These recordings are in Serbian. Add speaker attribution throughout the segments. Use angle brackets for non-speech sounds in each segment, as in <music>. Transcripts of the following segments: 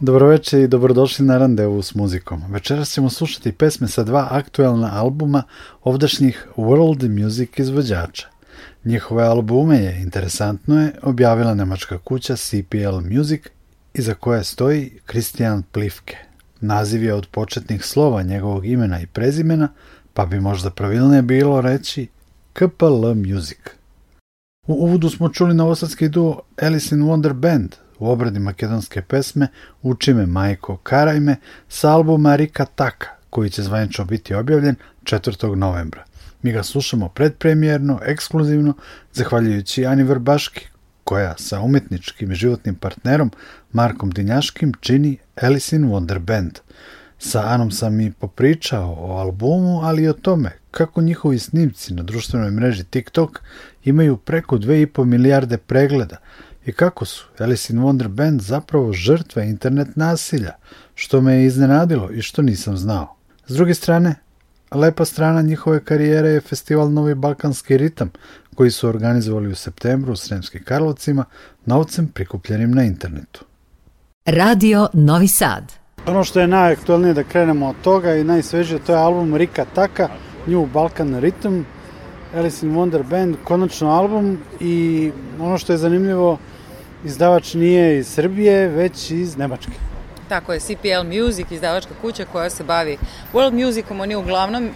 Speaker 1: veče i dobrodošli na randevu s muzikom. Večeras ćemo slušati pesme sa dva aktuelna albuma ovdašnjih world music izvođača. Njihove albume je, interesantno je, objavila nemačka kuća CPL Music, iza koje stoji Christian Plifke. Naziv je od početnih slova njegovog imena i prezimena, pa bi možda pravilnije bilo reći KPL Music. U uvodu smo čuli novosadski duo Alice in Wonder Band, u obradi makedonske pesme Uči me majko Karajme sa albuma Rika Taka, koji će zvanično biti objavljen 4. novembra. Mi ga slušamo predpremijerno, ekskluzivno, zahvaljujući Ani Vrbaški, koja sa umetničkim i životnim partnerom Markom Dinjaškim čini Alice in Wonder Band. Sa Anom sam i popričao o albumu, ali i o tome kako njihovi snimci na društvenoj mreži TikTok imaju preko 2,5 milijarde pregleda, i kako su Alice in Wonder Band zapravo žrtve internet nasilja, što me je iznenadilo i što nisam znao. S druge strane, lepa strana njihove karijere je festival Novi Balkanski ritam, koji su organizovali u septembru u Sremskim Karlovcima novcem prikupljenim na internetu.
Speaker 2: Radio Novi Sad
Speaker 1: Ono što je najaktualnije da krenemo od toga i najsvežije to je album Rika Taka, New Balkan Rhythm, Alice in Wonder Band, konačno album i ono što je zanimljivo izdavač nije iz Srbije, već iz Nemačke.
Speaker 3: Tako je, CPL Music, izdavačka kuća koja se bavi world musicom, oni uglavnom e,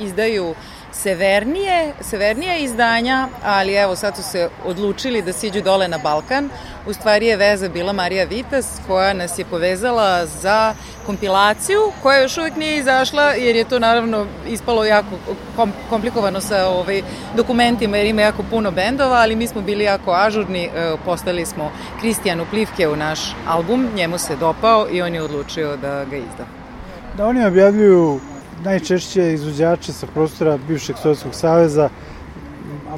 Speaker 3: izdaju severnije, severnije izdanja, ali evo sad su se odlučili da siđu dole na Balkan. U stvari je veza bila Marija Vitas koja nas je povezala za kompilaciju koja još uvek nije izašla jer je to naravno ispalo jako komplikovano sa ovaj, dokumentima jer ima jako puno bendova, ali mi smo bili jako ažurni, e, postali smo Kristijanu Plivke u naš album, njemu se dopao i on je odlučio da ga izda.
Speaker 1: Da oni objavljuju najčešće izvođače sa prostora bivšeg Sovjetskog saveza,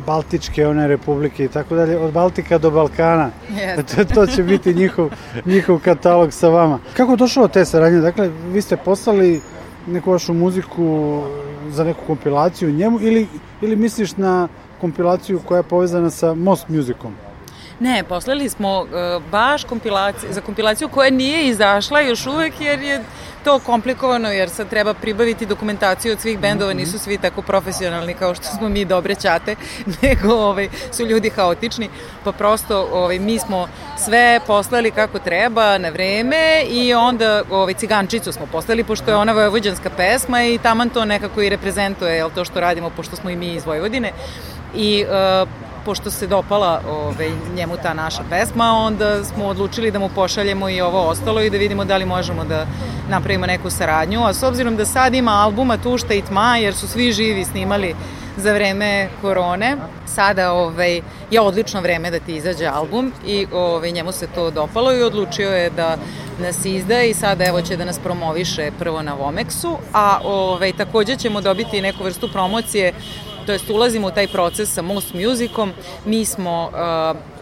Speaker 1: Baltičke, one republike i tako dalje, od Baltika do Balkana. Yes. <laughs> to, to će biti njihov, njihov katalog sa vama. Kako je došlo te saradnje? Dakle, vi ste poslali neku vašu muziku za neku kompilaciju njemu ili, ili misliš na kompilaciju koja je povezana sa Most Musicom?
Speaker 3: Ne, poslali smo uh, baš kompilaciju, za kompilaciju koja nije izašla još uvek jer je to komplikovano jer sad treba pribaviti dokumentaciju od svih bendova, mhm. nisu svi tako profesionalni kao što smo mi dobre ćate, <laughs> nego ovaj, su ljudi haotični, pa prosto ovaj, mi smo sve poslali kako treba na vreme i onda ovaj, cigančicu smo poslali pošto je ona vojvođanska pesma i taman to nekako i reprezentuje jel, to što radimo pošto smo i mi iz Vojvodine i uh, pošto se dopala ovaj, njemu ta naša pesma, onda smo odlučili da mu pošaljemo i ovo ostalo i da vidimo da li možemo da napravimo neku saradnju. A s obzirom da sad ima albuma Tušta i Tma, jer su svi živi snimali za vreme korone. Sada ovaj, je odlično vreme da ti izađe album i ovaj, njemu se to dopalo i odlučio je da nas izda i sada evo će da nas promoviše prvo na Vomexu, a ovaj, takođe ćemo dobiti neku vrstu promocije to jest ulazimo u taj proces sa Most Musicom. Mi smo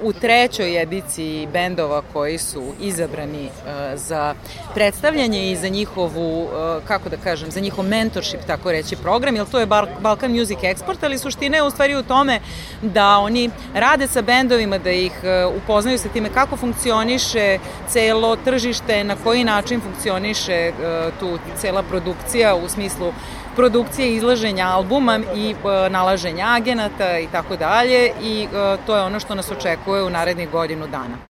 Speaker 3: u trećoj ediciji bendova koji su izabrani uh, za predstavljanje i za njihovu, uh, kako da kažem, za njihov mentorship, tako reći, program, jer to je Balkan Music Export, ali suština je u stvari u tome da oni rade sa bendovima, da ih uh, upoznaju sa time kako funkcioniše celo tržište, na koji način funkcioniše tu cela produkcija u smislu produkcije izlaženja albuma i e, nalaženja agenata i tako dalje i e, to je ono što nas očekuje u narednih godinu dana.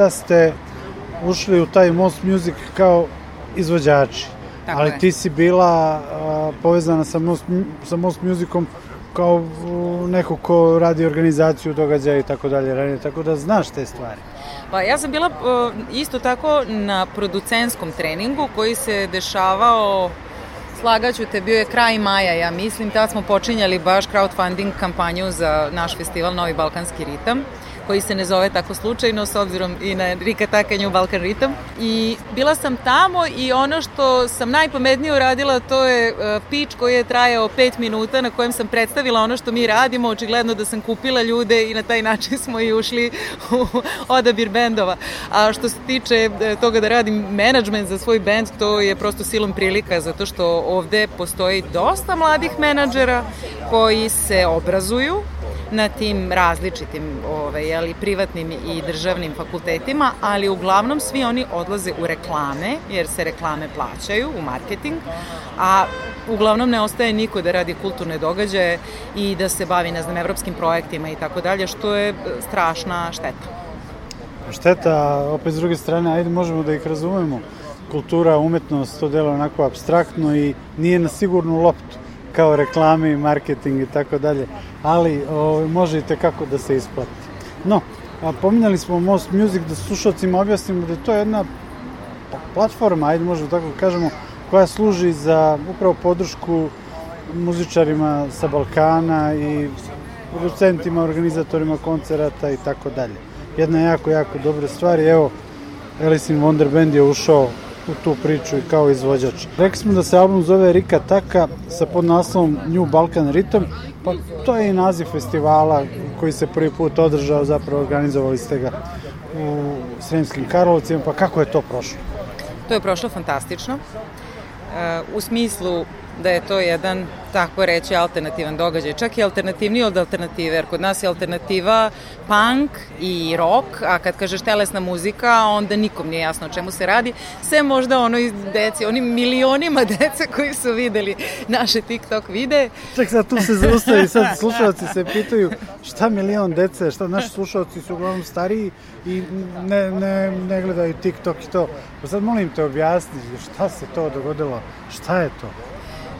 Speaker 1: Sada ste ušli u taj Most Music kao izvođači. Tako ali je. ti si bila a, povezana sa Most, sa Most Musicom kao neko ko radi organizaciju događaja i tako dalje, tako da znaš te stvari.
Speaker 3: Pa ja sam bila isto tako na producenskom treningu koji se dešavao Slagaću te, bio je kraj maja, ja mislim, tad smo počinjali baš crowdfunding kampanju za naš festival Novi Balkanski ritam koji se ne zove tako slučajno s obzirom i na Rika Takanje u Balkan Ritam. I bila sam tamo i ono što sam najpametnije uradila to je uh, pitch koji je trajao 5 minuta na kojem sam predstavila ono što mi radimo, očigledno da sam kupila ljude i na taj način smo i ušli u odabir bendova. A što se tiče e, toga da radim management za svoj bend, to je prosto silom prilika zato što ovde postoji dosta mladih menadžera koji se obrazuju na tim različitim ove, jeli, privatnim i državnim fakultetima, ali uglavnom svi oni odlaze u reklame, jer se reklame plaćaju, u marketing, a uglavnom ne ostaje niko da radi kulturne događaje i da se bavi, ne znam, evropskim projektima i tako dalje, što je strašna šteta.
Speaker 1: Šteta, opet s druge strane, ajde možemo da ih razumemo. Kultura, umetnost, to delo onako abstraktno i nije na sigurnu loptu kao reklame, marketing i tako dalje, ali o, ovaj, može i tekako da se isplati. No, a pominjali smo Most Music da slušalcima objasnimo da je to jedna platforma, ajde možemo tako da kažemo, koja služi za upravo podršku muzičarima sa Balkana i producentima, organizatorima koncerata i tako dalje. Jedna jako, jako dobra stvar i evo, Alice in Wonder Band je ušao u tu priču i kao izvođač. Rekli smo da se album zove Rika Taka sa podnaslovom New Balkan Rhythm, pa to je i naziv festivala koji se prvi put održao, zapravo organizovali ste ga u Sremskim Karlovcima, pa kako je to prošlo?
Speaker 3: To je prošlo fantastično. E, u smislu da je to jedan, tako reći, alternativan događaj. Čak i alternativniji od alternative, jer kod nas je alternativa punk i rock, a kad kažeš telesna muzika, onda nikom nije jasno o čemu se radi, sve možda ono iz deci, onim milionima <laughs> dece koji su videli naše TikTok vide.
Speaker 1: Čak sad tu se zaustavi, sad <laughs> slušalci se pitaju šta milion dece, šta naši slušalci su uglavnom stariji i ne, ne, ne gledaju TikTok i to. Pa sad molim te objasni šta se to dogodilo, šta je to?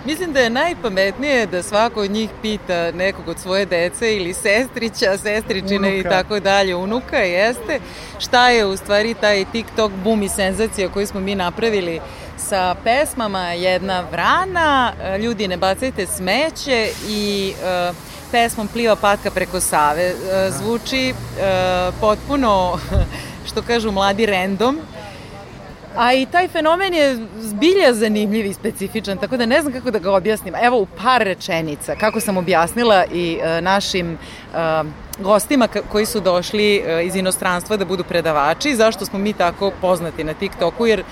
Speaker 3: Mislim da je najpametnije da svako od njih pita nekog od svoje dece ili sestrića, sestričine unuka. i tako dalje, unuka jeste, šta je u stvari taj TikTok boom i senzacija koju smo mi napravili sa pesmama? Jedna vrana, Ljudi ne bacajte smeće i uh, pesmom Pliva patka preko Save. Uh, zvuči uh, potpuno, <laughs> što kažu mladi, random, A i taj fenomen je zbilja zanimljiv i specifičan, tako da ne znam kako da ga objasnim. Evo u par rečenica, kako sam objasnila i uh, našim uh, gostima koji su došli uh, iz inostranstva da budu predavači, zašto smo mi tako poznati na TikToku, jer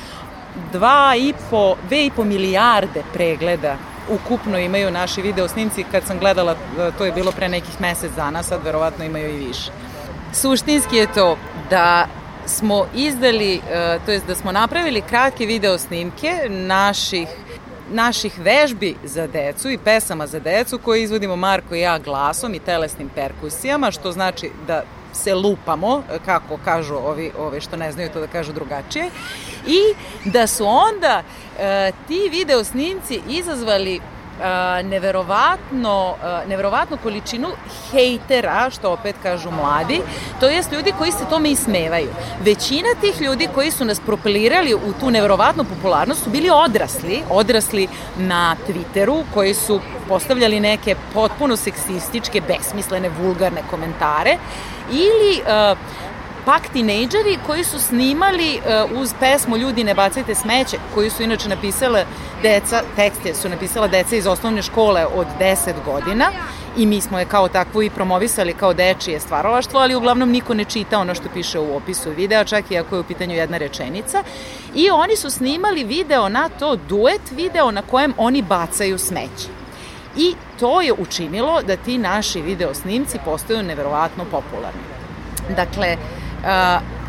Speaker 3: dva i po, dve i po milijarde pregleda ukupno imaju naši video snimci. Kad sam gledala, to je bilo pre nekih mesec dana, sad verovatno imaju i više. Suštinski je to da smo izdali, e, to jest da smo napravili kratke video snimke naših naših vežbi za decu i pesama za decu koje izvodimo Marko i ja glasom i telesnim perkusijama, što znači da se lupamo, kako kažu ovi, ovi što ne znaju to da kažu drugačije, i da su onda e, ti video snimci izazvali neverovatno, neverovatnu količinu hejtera, što opet kažu mladi, to jest ljudi koji se tome ismevaju. Većina tih ljudi koji su nas propelirali u tu neverovatnu popularnost su bili odrasli, odrasli na Twitteru, koji su postavljali neke potpuno seksističke, besmislene, vulgarne komentare, ili uh, pak tinejdžeri koji su snimali uh, uz pesmu Ljudi ne bacajte smeće, koju su inače napisale deca, tekste su napisala deca iz osnovne škole od 10 godina i mi smo je kao takvu i promovisali kao dečije stvaralaštvo, ali uglavnom niko ne čita ono što piše u opisu videa, čak i ako je u pitanju jedna rečenica. I oni su snimali video na to, duet video na kojem oni bacaju smeće. I to je učinilo da ti naši video snimci postaju neverovatno popularni. Dakle,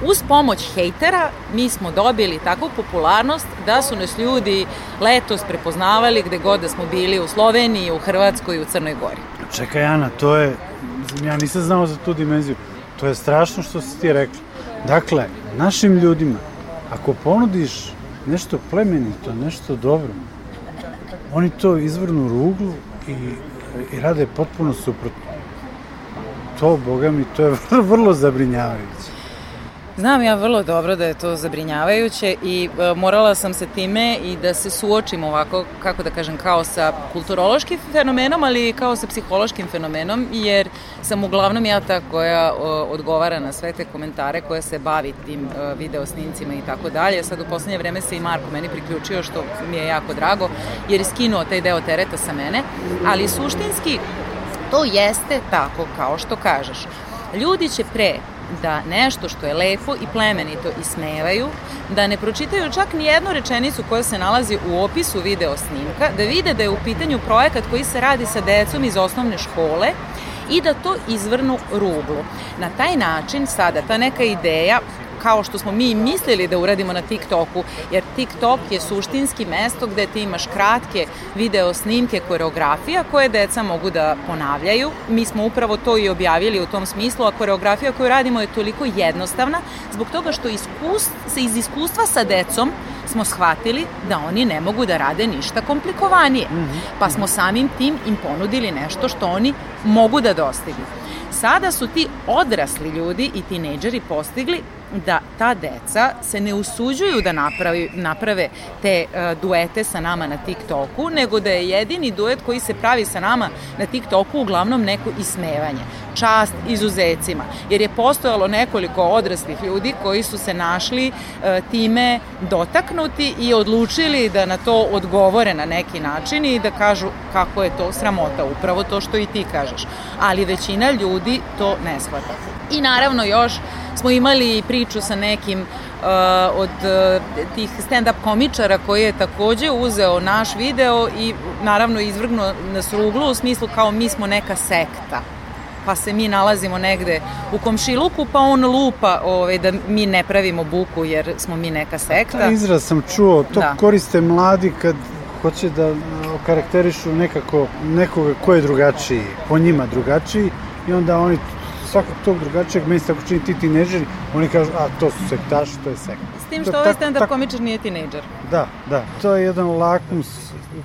Speaker 3: uz pomoć hejtera mi smo dobili takvu popularnost da su nas ljudi letos prepoznavali gde god da smo bili u Sloveniji, u Hrvatskoj i u Crnoj Gori.
Speaker 1: Čekaj Ana, to je, ja nisam znao za tu dimenziju, to je strašno što si ti rekla. Dakle, našim ljudima, ako ponudiš nešto plemenito, nešto dobro, oni to izvrnu ruglu i, i rade potpuno suprotno. To, boga mi, to je <laughs> vrlo zabrinjavajuće.
Speaker 3: Znam ja vrlo dobro da je to zabrinjavajuće i e, morala sam se time i da se suočim ovako, kako da kažem, kao sa kulturološkim fenomenom, ali kao sa psihološkim fenomenom, jer sam uglavnom ja ta koja o, odgovara na sve te komentare, koja se bavi tim e, video snimcima i tako dalje. Sad u poslednje vreme se i Marko meni priključio, što mi je jako drago, jer je skinuo taj deo tereta sa mene, ali suštinski to jeste tako kao što kažeš. Ljudi će pre da nešto što je lepo i plemenito ismevaju, da ne pročitaju čak ni jednu rečenicu koja se nalazi u opisu video snimka, da vide da je u pitanju projekat koji se radi sa decom iz osnovne škole i da to izvrnu ruglu. Na taj način sada ta neka ideja kao što smo mi mislili da uradimo na TikToku, jer TikTok je suštinski mesto gde ti imaš kratke video snimke koreografija koje deca mogu da ponavljaju. Mi smo upravo to i objavili u tom smislu, a koreografija koju radimo je toliko jednostavna zbog toga što iskust, se iz iskustva sa decom smo shvatili da oni ne mogu da rade ništa komplikovanije. Pa smo samim tim im ponudili nešto što oni mogu da dostignu. Sada su ti odrasli ljudi i tinejdžeri postigli da ta deca se ne usuđuju da napravi, naprave te uh, duete sa nama na TikToku, nego da je jedini duet koji se pravi sa nama na TikToku uglavnom neko ismevanje. Čast izuzecima. Jer je postojalo nekoliko odraslih ljudi koji su se našli uh, time dotaknuti i odlučili da na to odgovore na neki način i da kažu kako je to sramota, upravo to što i ti kažeš. Ali većina ljudi to ne shvata. I naravno još smo imali priču sa nekim uh, od uh, tih stand-up komičara koji je takođe uzeo naš video i naravno izvrgnuo nas ruglu u smislu kao mi smo neka sekta pa se mi nalazimo negde u komšiluku, pa on lupa ovaj, da mi ne pravimo buku jer smo mi neka sekta.
Speaker 1: Ta izraz sam čuo, to da. koriste mladi kad hoće da karakterišu nekako nekoga ko je drugačiji, po njima drugačiji i onda oni svakog tog drugačijeg mesta ako čini ti tineđeri, oni kažu, a to su sektaši, to je sekta.
Speaker 3: S tim što ovaj stand-up komičar nije tineđer.
Speaker 1: Da, da. To je jedan lakmus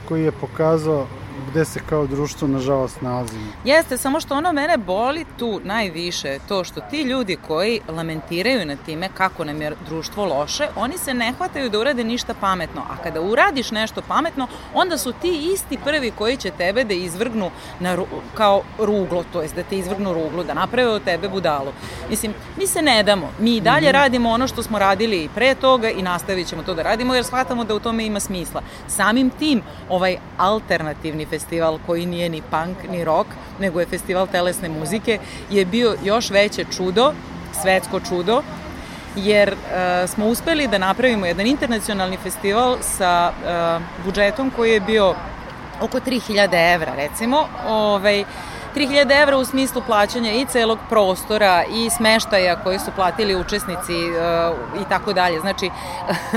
Speaker 1: koji je pokazao gde se kao društvo nažalost nalazimo.
Speaker 3: Jeste, samo što ono mene boli tu najviše, to što ti ljudi koji lamentiraju na time kako nam je društvo loše, oni se ne hvataju da urade ništa pametno, a kada uradiš nešto pametno, onda su ti isti prvi koji će tebe da izvrgnu na, kao ruglo, to jest da te izvrgnu ruglu, da naprave od tebe budalu. Mislim, mi se ne damo, mi i dalje mm -hmm. radimo ono što smo radili i pre toga i nastavit ćemo to da radimo jer shvatamo da u tome ima smisla. Samim tim, ovaj alternativni festival koji nije ni punk ni rock, nego je festival telesne muzike, je bio još veće čudo, svetsko čudo, jer uh, smo uspeli da napravimo jedan internacionalni festival sa uh, budžetom koji je bio oko 3000 evra recimo, ovaj, 3000 evra u smislu plaćanja i celog prostora i smeštaja koji su platili učesnici uh, i tako dalje. Znači,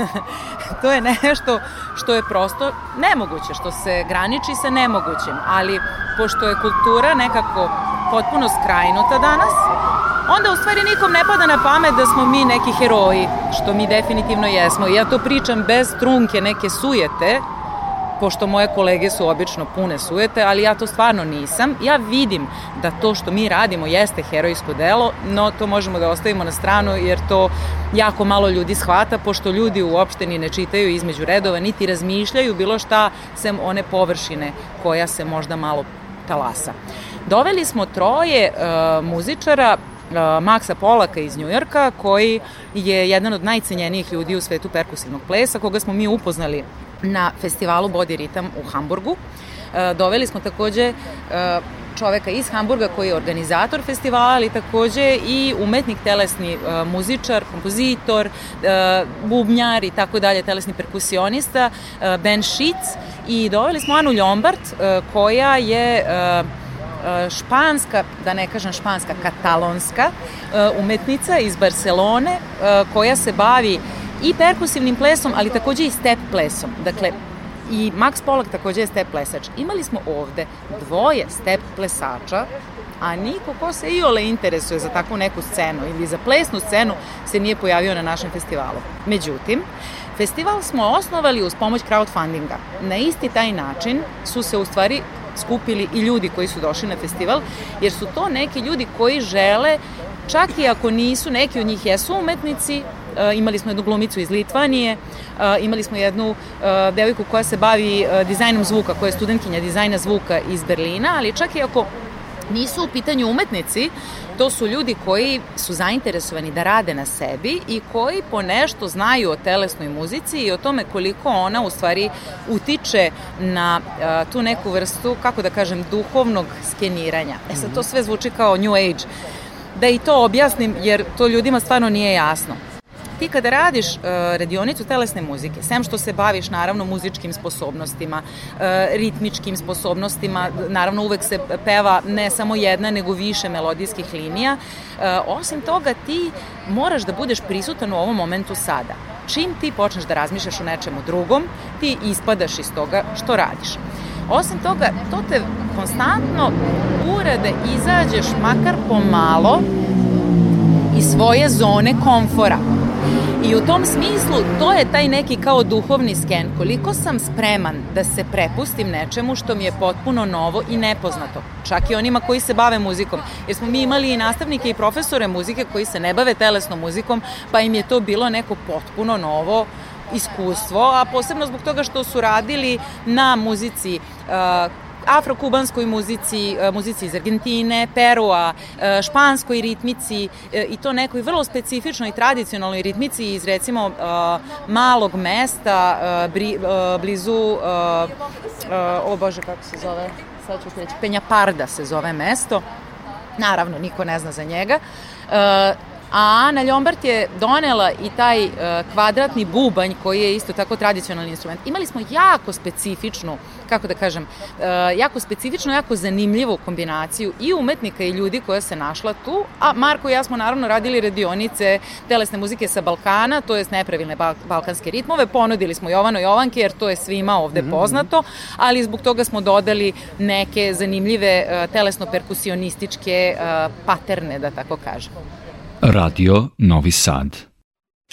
Speaker 3: <laughs> to je nešto što je prosto nemoguće, što se graniči sa nemogućim, ali pošto je kultura nekako potpuno skrajnuta danas, onda u stvari nikom ne pada na pamet da smo mi neki heroji, što mi definitivno jesmo. Ja to pričam bez trunke neke sujete, pošto moje kolege su obično pune sujete, ali ja to stvarno nisam. Ja vidim da to što mi radimo jeste herojsko delo, no to možemo da ostavimo na stranu jer to jako malo ljudi shvata, pošto ljudi uopšte ni ne čitaju između redova, niti razmišljaju bilo šta sem one površine koja se možda malo talasa. Doveli smo troje uh, muzičara uh, Maksa Polaka iz Njujorka, koji je jedan od najcenjenijih ljudi u svetu perkusivnog plesa, koga smo mi upoznali na festivalu Body Rhythm u Hamburgu. E, doveli smo takođe e, čoveka iz Hamburga koji je organizator festivala, ali takođe i umetnik, telesni e, muzičar, kompozitor, bubnjar i tako dalje, telesni perkusionista, Ben Schitz i doveli smo Anu Ljombart koja je španska, da ne kažem španska, katalonska umetnica iz Barcelone koja se bavi i perkusivnim plesom, ali takođe i step plesom. Dakle, i Max Polak takođe je step plesač. Imali smo ovde dvoje step plesača, a niko ko se i ole interesuje za takvu neku scenu ili za plesnu scenu se nije pojavio na našem festivalu. Međutim, festival smo osnovali uz pomoć crowdfundinga. Na isti taj način su se u stvari skupili i ljudi koji su došli na festival, jer su to neki ljudi koji žele, čak i ako nisu, neki od njih jesu umetnici, imali smo jednu glumicu iz Litvanije, eh, imali smo jednu eh, devojku koja se bavi dizajnom zvuka, koja je studentkinja dizajna zvuka iz Berlina, ali čak i ako nisu u pitanju umetnici, to su ljudi koji su zainteresovani da rade na sebi i koji po nešto znaju o telesnoj muzici i o tome koliko ona u stvari utiče na uh, tu neku vrstu, kako da kažem, duhovnog skeniranja. E sad to sve zvuči kao new age. Da i to objasnim jer to ljudima stvarno nije jasno. Ti kada radiš uh, radionicu telesne muzike, sem što se baviš naravno muzičkim sposobnostima, uh, ritmičkim sposobnostima, naravno uvek se peva ne samo jedna nego više melodijskih linija, uh, osim toga ti moraš da budeš prisutan u ovom momentu sada. Čim ti počneš da razmišljaš o nečemu drugom, ti ispadaš iz toga što radiš. Osim toga, to te konstantno ura da izađeš makar pomalo iz svoje zone komfora. I u tom smislu to je taj neki kao duhovni sken. Koliko sam spreman da se prepustim nečemu što mi je potpuno novo i nepoznato. Čak i onima koji se bave muzikom. Jer smo mi imali i nastavnike i profesore muzike koji se ne bave telesnom muzikom, pa im je to bilo neko potpuno novo iskustvo, a posebno zbog toga što su radili na muzici uh, afrokubanskoj muzici, e, muzici iz Argentine, Perua, e, španskoj ritmici e, i to nekoj vrlo specifičnoj tradicionalnoj ritmici iz recimo malog mesta blizu o bože kako se zove sad ću reći Penjaparda se zove mesto. Naravno niko ne zna za njega a Ana Ljombart je donela i taj uh, kvadratni bubanj koji je isto tako tradicionalni instrument. Imali smo jako specifičnu, kako da kažem, uh, jako specifičnu, jako zanimljivu kombinaciju i umetnika i ljudi koja se našla tu, a Marko i ja smo naravno radili radionice telesne muzike sa Balkana, to je nepravilne bal balkanske ritmove, ponudili smo Jovano Jovanke jer to je svima ovde mm poznato, ali zbog toga smo dodali neke zanimljive uh, telesno-perkusionističke paterne, da tako kažem.
Speaker 4: Radio Novi Sad.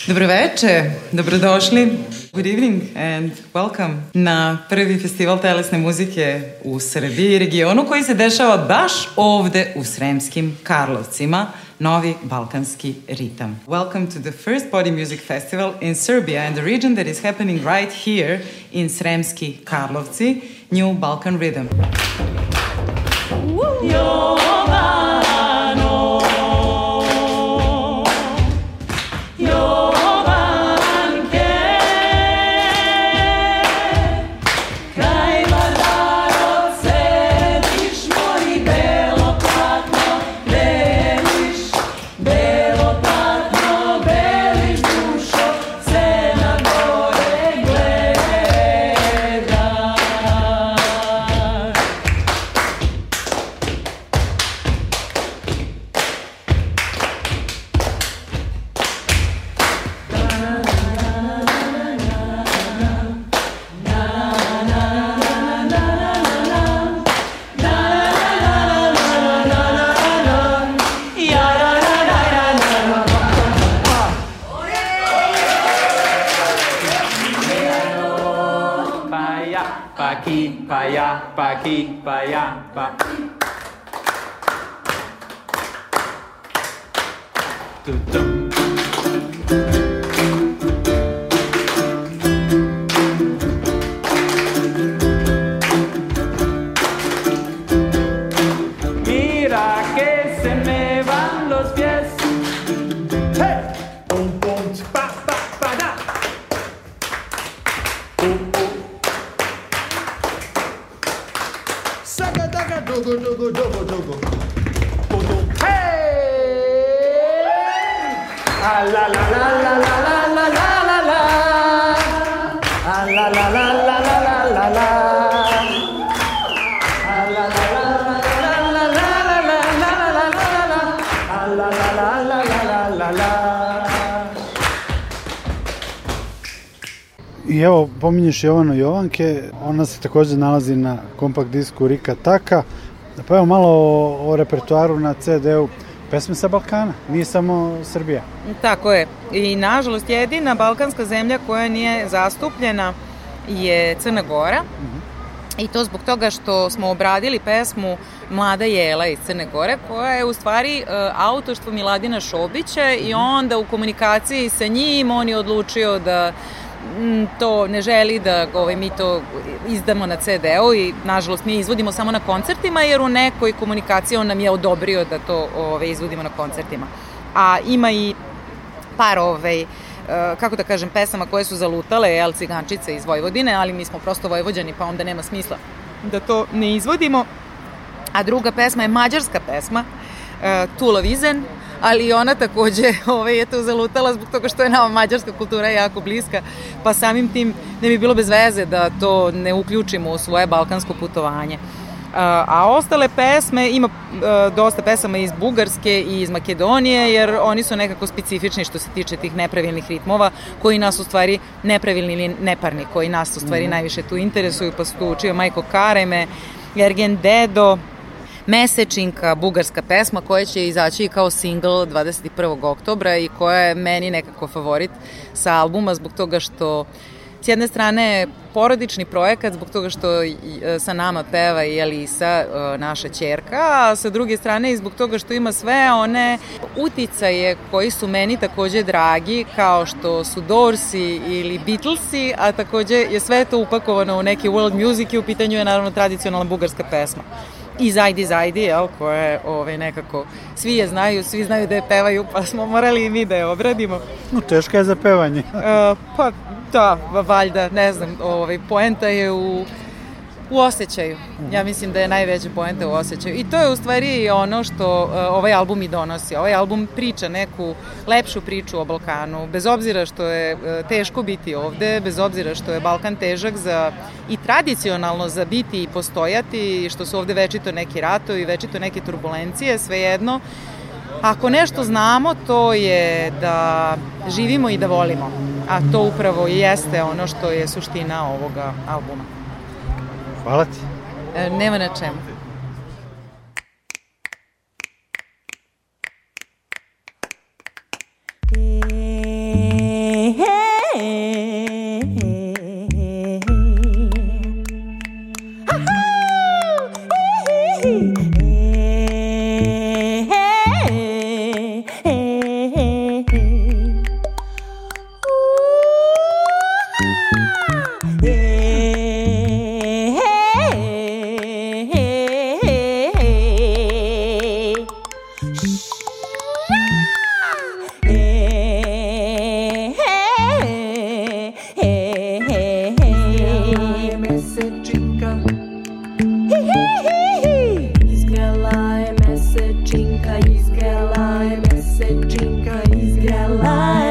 Speaker 5: Dobroveče, dobrodošli. Good evening and welcome na prvi festival telesne muzike u Srbiji i regionu koji se dešava baš ovde u Sremskim Karlovcima, Novi Balkanski ritam. Welcome to the first Body Music Festival in Serbia and the region that is happening right here in Sremski Karlovci, New Balkan Rhythm. Woo!
Speaker 1: I evo, pominješ Jovano Jovanke, ona se takođe nalazi na kompakt disku Rika Taka. Pa evo malo o, o repertuaru na CD-u pesme sa Balkana, nije samo Srbija.
Speaker 3: Tako je. I nažalost jedina balkanska zemlja koja nije zastupljena je Crna Gora. Uh mhm. -huh. I to zbog toga što smo obradili pesmu Mlada Jela iz Crne Gore, koja je u stvari uh, autoštvo Miladina Šobića i mhm. onda u komunikaciji sa njim on je odlučio da Mm, to ne želi da ovaj, mi to izdamo na CD-u i nažalost mi izvodimo samo na koncertima jer u nekoj komunikaciji on nam je odobrio da to ovaj, izvodimo na koncertima. A ima i par ovaj, kako da kažem, pesama koje su zalutale, jel, cigančice iz Vojvodine, ali mi smo prosto vojvođani, pa onda nema smisla da to ne izvodimo. A druga pesma je mađarska pesma, uh, Tula Vizen, ali ona takođe <laughs> ovaj, je to zalutala zbog toga što je nama mađarska kultura jako bliska, pa samim tim ne bi bilo bez veze da to ne uključimo u svoje balkansko putovanje. A ostale pesme, ima dosta pesama iz Bugarske i iz Makedonije, jer oni su nekako specifični što se tiče tih nepravilnih ritmova, koji nas u stvari nepravilni ili neparni, koji nas u stvari mm. najviše tu interesuju, pa su tu učio Majko Kareme, Ergen Dedo, Mesečinka, bugarska pesma koja će izaći kao single 21. oktobra i koja je meni nekako favorit sa albuma zbog toga što s jedne strane porodični projekat zbog toga što e, sa nama peva i Elisa, e, naša čerka, a sa druge strane i zbog toga što ima sve one uticaje koji su meni takođe dragi, kao što su Dorsi ili Beatlesi, a takođe je sve to upakovano u neki world music i u pitanju je naravno tradicionalna bugarska pesma i Zajdi Zajdi, jel, koje ovaj, nekako svi je znaju, svi znaju da je pevaju, pa smo morali i mi da je obradimo.
Speaker 1: No, teška je za pevanje.
Speaker 3: uh, pa da, valjda, ne znam, ovaj, poenta je u u osjećaju. Ja mislim da je najveća poenta u osjećaju. I to je u stvari ono što uh, ovaj album i donosi. Ovaj album priča neku lepšu priču o Balkanu. Bez obzira što je uh, teško biti ovde, bez obzira što je Balkan težak za i tradicionalno za biti i postojati, što su ovde večito neki ratovi, večito neke turbulencije, svejedno. Ako nešto znamo, to je da živimo i da volimo. A to upravo i jeste ono što je suština ovoga albuma.
Speaker 1: Hvala ti.
Speaker 3: E, nema na čemu. dečinka iz grela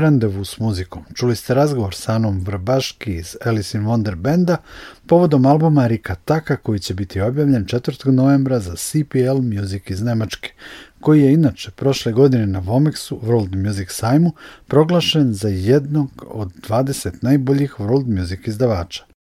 Speaker 3: randevu s muzikom. Čuli ste razgovor sa Anom Vrbaški iz Alice in Wonder Benda povodom albuma Rika Taka koji će biti objavljen 4. novembra za CPL Music iz Nemačke, koji je inače prošle godine na Vomexu World Music sajmu proglašen za jednog od 20 najboljih World Music izdavača.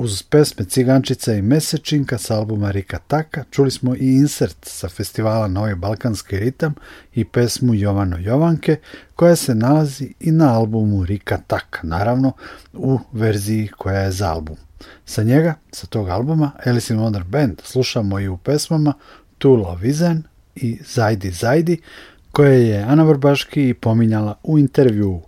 Speaker 3: Uz pesme Cigančica i Mesečinka sa albuma Rika Taka čuli smo i insert sa festivala Novi Balkanski ritam i pesmu Jovano Jovanke koja se nalazi i na albumu Rika Taka, naravno u verziji koja je za album. Sa njega, sa tog albuma, Alice in Wonder Band slušamo i u pesmama Tula Vizen i Zajdi Zajdi koje je Ana Vrbaški pominjala u intervjuu.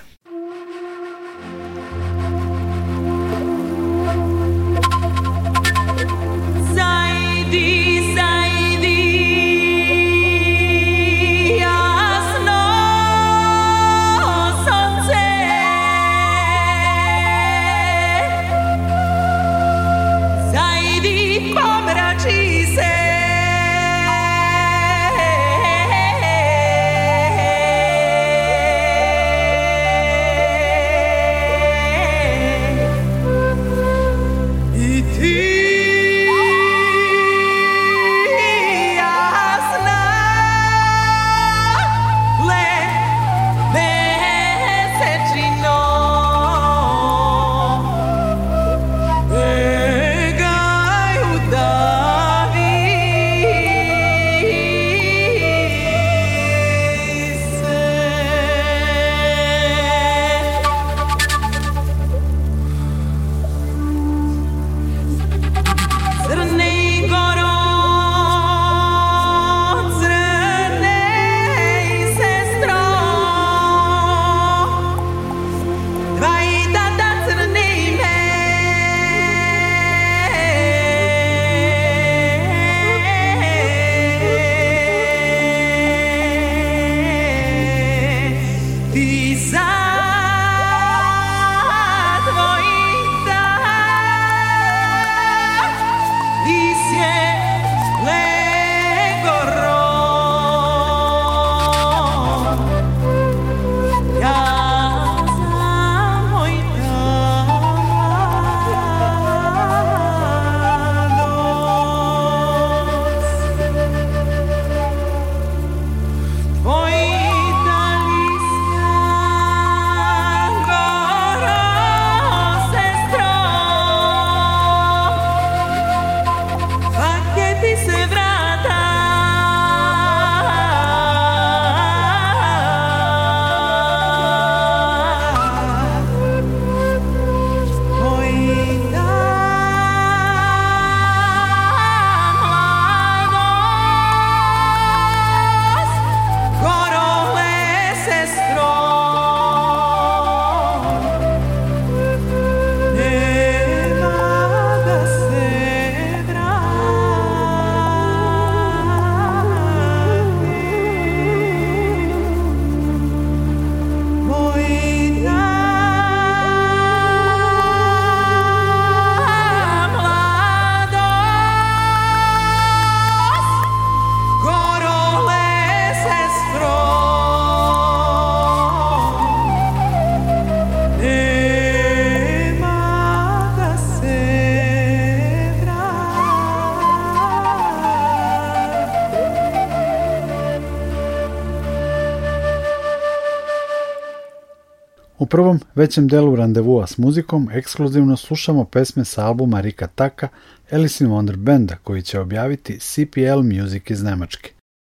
Speaker 3: Prvom većem delu randevua s muzikom ekskluzivno slušamo pesme sa albuma Rika Taka, Alice in Wonder Benda koji će objaviti CPL Music iz Nemačke.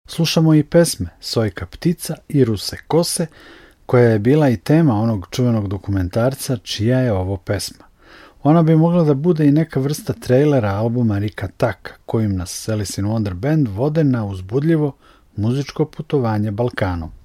Speaker 3: Slušamo i pesme Sojka ptica i Ruse kose, koja je bila i tema onog čuvenog dokumentarca čija je ovo pesma. Ona bi mogla da bude i neka vrsta trailera albuma Rika Taka, kojim nas Alice in Wonder Band vode na uzbudljivo muzičko putovanje Balkanom.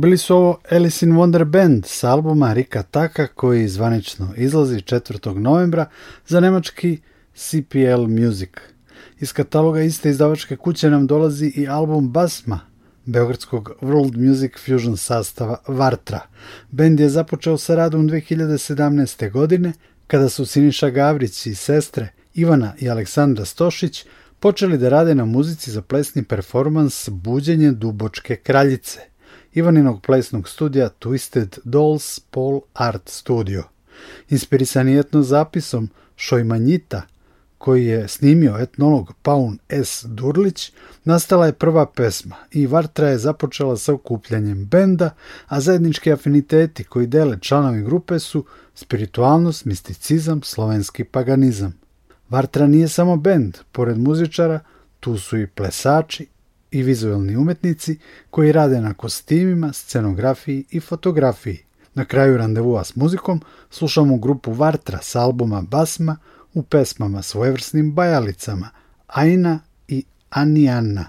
Speaker 1: Bili su ovo Alice in Wonder Band s albuma Rika Taka koji zvanično izlazi 4. novembra za nemački CPL Music. Iz kataloga iste izdavačke kuće nam dolazi i album Basma, beogradskog World Music Fusion sastava Vartra. Bend je započeo sa radom 2017. godine, kada su Siniša Gavrić i sestre Ivana i Aleksandra Stošić počeli da rade na muzici za plesni performans Buđenje Dubočke kraljice, Ivaninog plesnog studija Twisted Dolls Paul Art Studio. Inspirisani etno zapisom Šojmanjita, koji je snimio etnolog Paun S. Durlić, nastala je prva pesma i Vartra je započela sa okupljanjem benda, a zajednički afiniteti koji dele članovi grupe su spiritualnost, misticizam, slovenski paganizam. Vartra nije samo bend, pored muzičara, tu su i plesači i vizualni umetnici koji rade na kostimima, scenografiji i fotografiji. Na kraju randevua s muzikom slušamo grupu Vartra s albuma Basma u pesmama svojevrsnim bajalicama Aina i Anijana.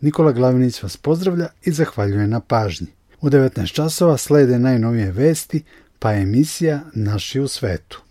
Speaker 1: Nikola Glavinić vas pozdravlja i zahvaljuje na pažnji. U 19 časova slede najnovije vesti, pa emisija Naši u svetu.